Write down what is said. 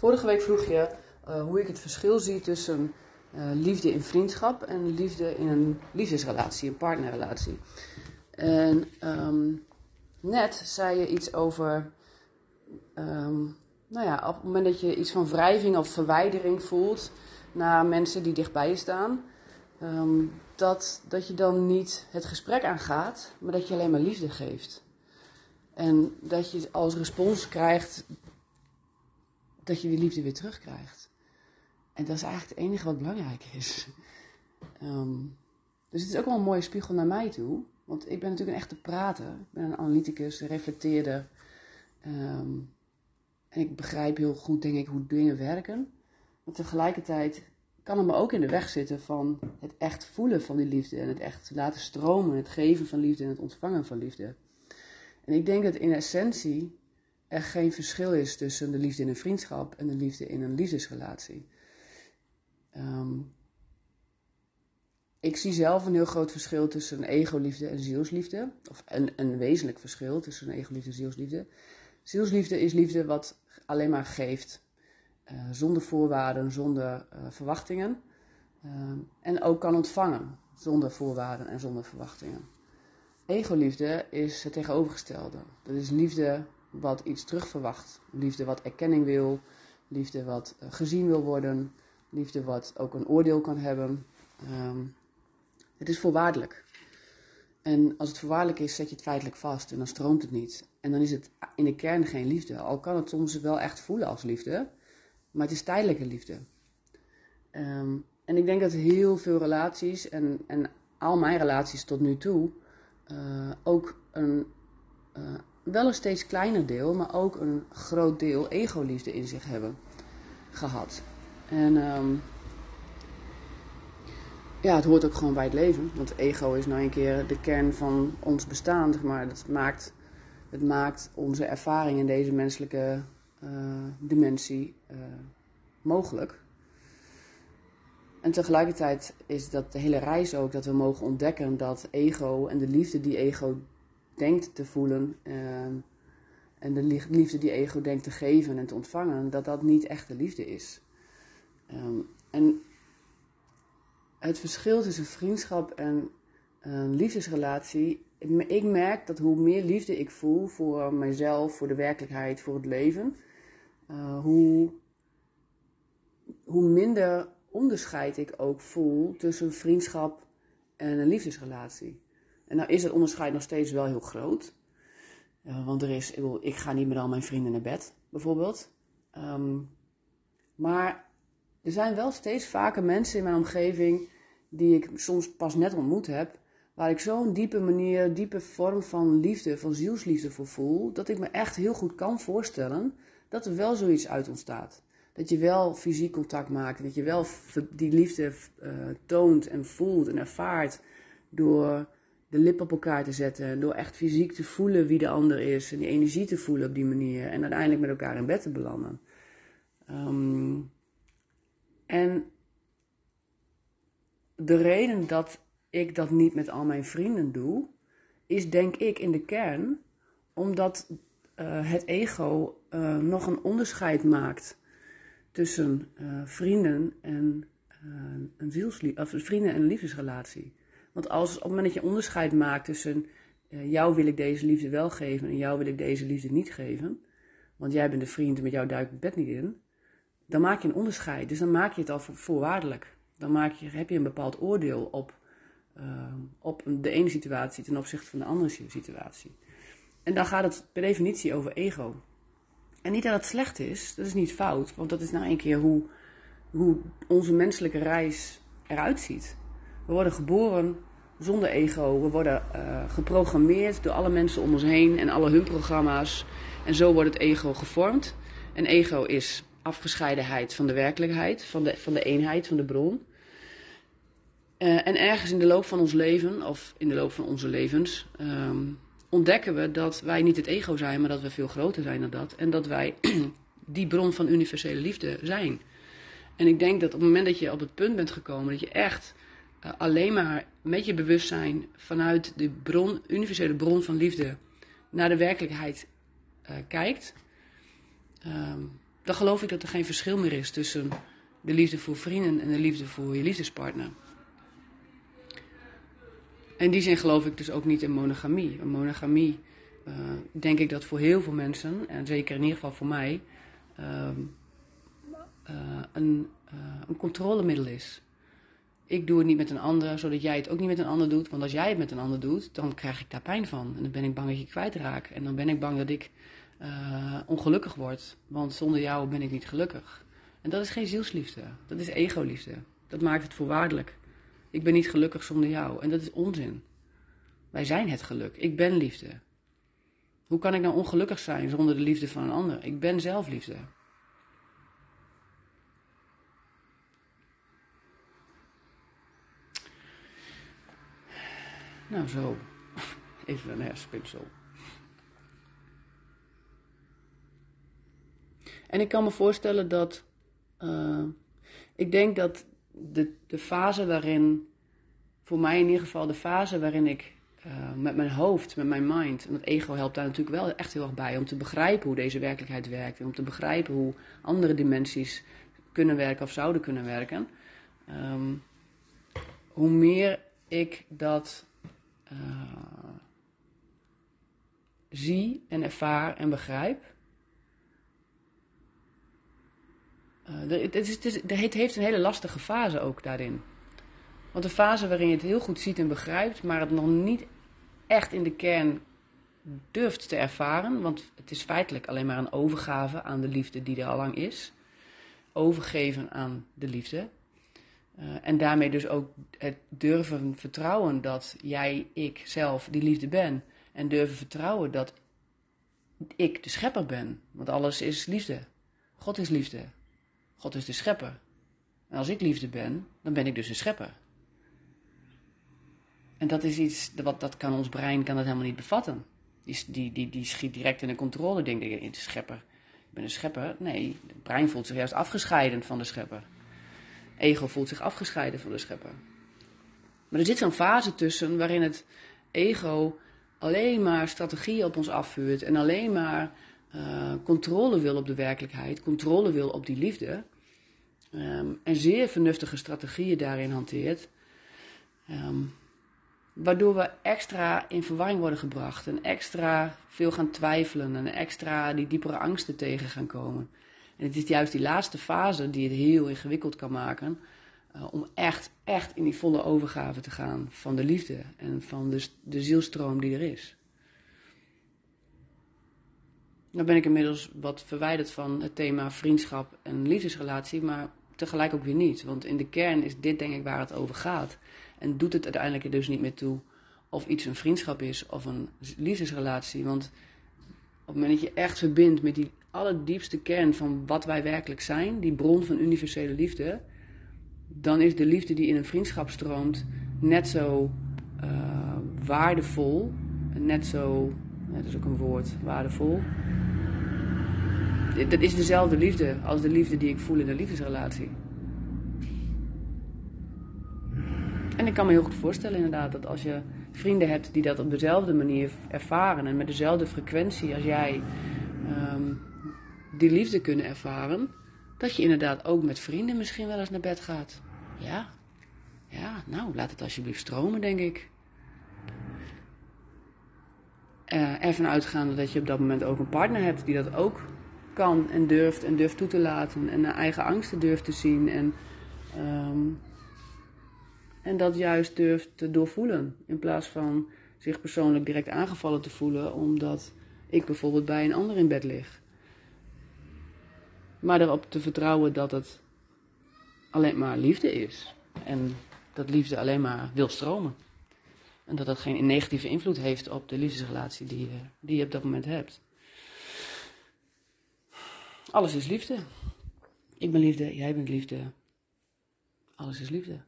Vorige week vroeg je uh, hoe ik het verschil zie tussen uh, liefde in vriendschap en liefde in een liefdesrelatie, een partnerrelatie. En um, net zei je iets over, um, nou ja, op het moment dat je iets van wrijving of verwijdering voelt naar mensen die dichtbij je staan, um, dat, dat je dan niet het gesprek aangaat, maar dat je alleen maar liefde geeft. En dat je als respons krijgt dat je die liefde weer terugkrijgt. En dat is eigenlijk het enige wat belangrijk is. Um, dus het is ook wel een mooie spiegel naar mij toe. Want ik ben natuurlijk een echte prater. Ik ben een analyticus, een reflecteerder. Um, en ik begrijp heel goed, denk ik, hoe dingen werken. Maar tegelijkertijd kan het me ook in de weg zitten van het echt voelen van die liefde. En het echt laten stromen. Het geven van liefde en het ontvangen van liefde. En ik denk dat in essentie er geen verschil is tussen de liefde in een vriendschap en de liefde in een liefdesrelatie. Um, ik zie zelf een heel groot verschil tussen ego-liefde en zielsliefde. Of een, een wezenlijk verschil tussen een ego-liefde en zielsliefde. Zielsliefde is liefde wat alleen maar geeft. Uh, zonder voorwaarden, zonder uh, verwachtingen. Uh, en ook kan ontvangen zonder voorwaarden en zonder verwachtingen. Ego-liefde is het tegenovergestelde. Dat is liefde wat iets terugverwacht. Liefde wat erkenning wil. Liefde wat uh, gezien wil worden. Liefde wat ook een oordeel kan hebben. Um, het is voorwaardelijk. En als het voorwaardelijk is, zet je het feitelijk vast en dan stroomt het niet. En dan is het in de kern geen liefde. Al kan het soms wel echt voelen als liefde, maar het is tijdelijke liefde. Um, en ik denk dat heel veel relaties en, en al mijn relaties tot nu toe uh, ook een, uh, wel een steeds kleiner deel, maar ook een groot deel ego-liefde in zich hebben gehad. En um, ja, het hoort ook gewoon bij het leven. Want ego is nou een keer de kern van ons bestaan, zeg maar. Dat maakt, het maakt onze ervaring in deze menselijke uh, dimensie uh, mogelijk. En tegelijkertijd is dat de hele reis ook dat we mogen ontdekken dat ego en de liefde die ego denkt te voelen uh, en de liefde die ego denkt te geven en te ontvangen, dat dat niet echte liefde is. Um, en het verschil tussen vriendschap en een liefdesrelatie. Ik merk dat hoe meer liefde ik voel voor mijzelf, voor de werkelijkheid, voor het leven, uh, hoe, hoe minder onderscheid ik ook voel tussen vriendschap en een liefdesrelatie. En nou is het onderscheid nog steeds wel heel groot. Want er is, ik, wil, ik, ga niet met al mijn vrienden naar bed, bijvoorbeeld. Um, maar er zijn wel steeds vaker mensen in mijn omgeving die ik soms pas net ontmoet heb, waar ik zo'n diepe manier, diepe vorm van liefde, van zielsliefde voor voel, dat ik me echt heel goed kan voorstellen dat er wel zoiets uit ontstaat. Dat je wel fysiek contact maakt, dat je wel die liefde uh, toont en voelt en ervaart door de lip op elkaar te zetten, door echt fysiek te voelen wie de ander is en die energie te voelen op die manier en uiteindelijk met elkaar in bed te belanden. Um, en de reden dat ik dat niet met al mijn vrienden doe, is denk ik in de kern omdat uh, het ego uh, nog een onderscheid maakt tussen uh, vrienden en een vrienden en liefdesrelatie. Want als op het moment dat je onderscheid maakt tussen jou wil ik deze liefde wel geven en jou wil ik deze liefde niet geven, want jij bent de vriend en met jou duik ik het bed niet in, dan maak je een onderscheid. Dus dan maak je het al voorwaardelijk. Dan maak je, heb je een bepaald oordeel op, uh, op de ene situatie ten opzichte van de andere situatie. En dan gaat het per definitie over ego. En niet dat het slecht is, dat is niet fout, want dat is nou een keer hoe, hoe onze menselijke reis eruit ziet. We worden geboren zonder ego, we worden uh, geprogrammeerd door alle mensen om ons heen en alle hun programma's. En zo wordt het ego gevormd. En ego is afgescheidenheid van de werkelijkheid, van de, van de eenheid, van de bron. Uh, en ergens in de loop van ons leven, of in de loop van onze levens, um, ontdekken we dat wij niet het ego zijn, maar dat we veel groter zijn dan dat. En dat wij die bron van universele liefde zijn. En ik denk dat op het moment dat je op het punt bent gekomen dat je echt uh, alleen maar met je bewustzijn vanuit de bron, universele bron van liefde naar de werkelijkheid uh, kijkt, um, dan geloof ik dat er geen verschil meer is tussen de liefde voor vrienden en de liefde voor je liefdespartner. In die zin geloof ik dus ook niet in monogamie. Een monogamie, uh, denk ik dat voor heel veel mensen, en zeker in ieder geval voor mij, uh, een, een controlemiddel is. Ik doe het niet met een ander, zodat jij het ook niet met een ander doet. Want als jij het met een ander doet, dan krijg ik daar pijn van. En dan ben ik bang dat je kwijtraak. En dan ben ik bang dat ik ongelukkig word. Want zonder jou ben ik niet gelukkig. En dat is geen zielsliefde. Dat is egoliefde. Dat maakt het voorwaardelijk. Ik ben niet gelukkig zonder jou. En dat is onzin. Wij zijn het geluk. Ik ben liefde. Hoe kan ik nou ongelukkig zijn zonder de liefde van een ander? Ik ben zelf Nou zo, even een herspinsel. En ik kan me voorstellen dat uh, ik denk dat de, de fase waarin, voor mij in ieder geval de fase waarin ik uh, met mijn hoofd, met mijn mind, en het ego helpt daar natuurlijk wel echt heel erg bij om te begrijpen hoe deze werkelijkheid werkt en om te begrijpen hoe andere dimensies kunnen werken of zouden kunnen werken. Um, hoe meer ik dat uh, zie en ervaar en begrijp, Uh, het, het, het, heeft een hele lastige fase ook daarin. Want een fase waarin je het heel goed ziet en begrijpt, maar het nog niet echt in de kern durft te ervaren. Want het is feitelijk alleen maar een overgave aan de liefde die er al lang is. Overgeven aan de liefde. Uh, en daarmee dus ook het durven vertrouwen dat jij, ik zelf die liefde ben. En durven vertrouwen dat ik de schepper ben. Want alles is liefde. God is liefde. God is de schepper. En als ik liefde ben, dan ben ik dus een schepper. En dat is iets, wat, dat kan ons brein kan dat helemaal niet bevatten. Die, die, die, die schiet direct in de controle, denk ik, in de schepper. Ik ben een schepper. Nee, het brein voelt zich juist afgescheiden van de schepper. Ego voelt zich afgescheiden van de schepper. Maar er zit zo'n fase tussen waarin het ego alleen maar strategieën op ons afvuurt en alleen maar uh, controle wil op de werkelijkheid, controle wil op die liefde. Um, en zeer vernuftige strategieën daarin hanteert. Um, waardoor we extra in verwarring worden gebracht en extra veel gaan twijfelen en extra die diepere angsten tegen gaan komen. En het is juist die laatste fase die het heel ingewikkeld kan maken. Uh, om echt, echt in die volle overgave te gaan van de liefde en van de, de zielstroom die er is. Dan ben ik inmiddels wat verwijderd van het thema vriendschap en liefdesrelatie, maar tegelijk ook weer niet. Want in de kern is dit denk ik waar het over gaat. En doet het uiteindelijk dus niet meer toe of iets een vriendschap is of een liefdesrelatie. Want op het moment dat je echt verbindt met die allerdiepste kern van wat wij werkelijk zijn, die bron van universele liefde, dan is de liefde die in een vriendschap stroomt net zo uh, waardevol, net zo dat is ook een woord, waardevol. Dat is dezelfde liefde als de liefde die ik voel in een liefdesrelatie. En ik kan me heel goed voorstellen inderdaad dat als je vrienden hebt die dat op dezelfde manier ervaren en met dezelfde frequentie als jij um, die liefde kunnen ervaren, dat je inderdaad ook met vrienden misschien wel eens naar bed gaat. Ja, ja, nou laat het alsjeblieft stromen, denk ik uh, ervan uitgaande dat je op dat moment ook een partner hebt die dat ook kan en durft en durft toe te laten en naar eigen angsten durft te zien en, um, en dat juist durft te doorvoelen in plaats van zich persoonlijk direct aangevallen te voelen omdat ik bijvoorbeeld bij een ander in bed lig. Maar erop te vertrouwen dat het alleen maar liefde is en dat liefde alleen maar wil stromen. En dat dat geen negatieve invloed heeft op de liefdesrelatie die, je, die je op dat moment hebt. Alles is liefde. Ik ben liefde, jij bent liefde. Alles is liefde.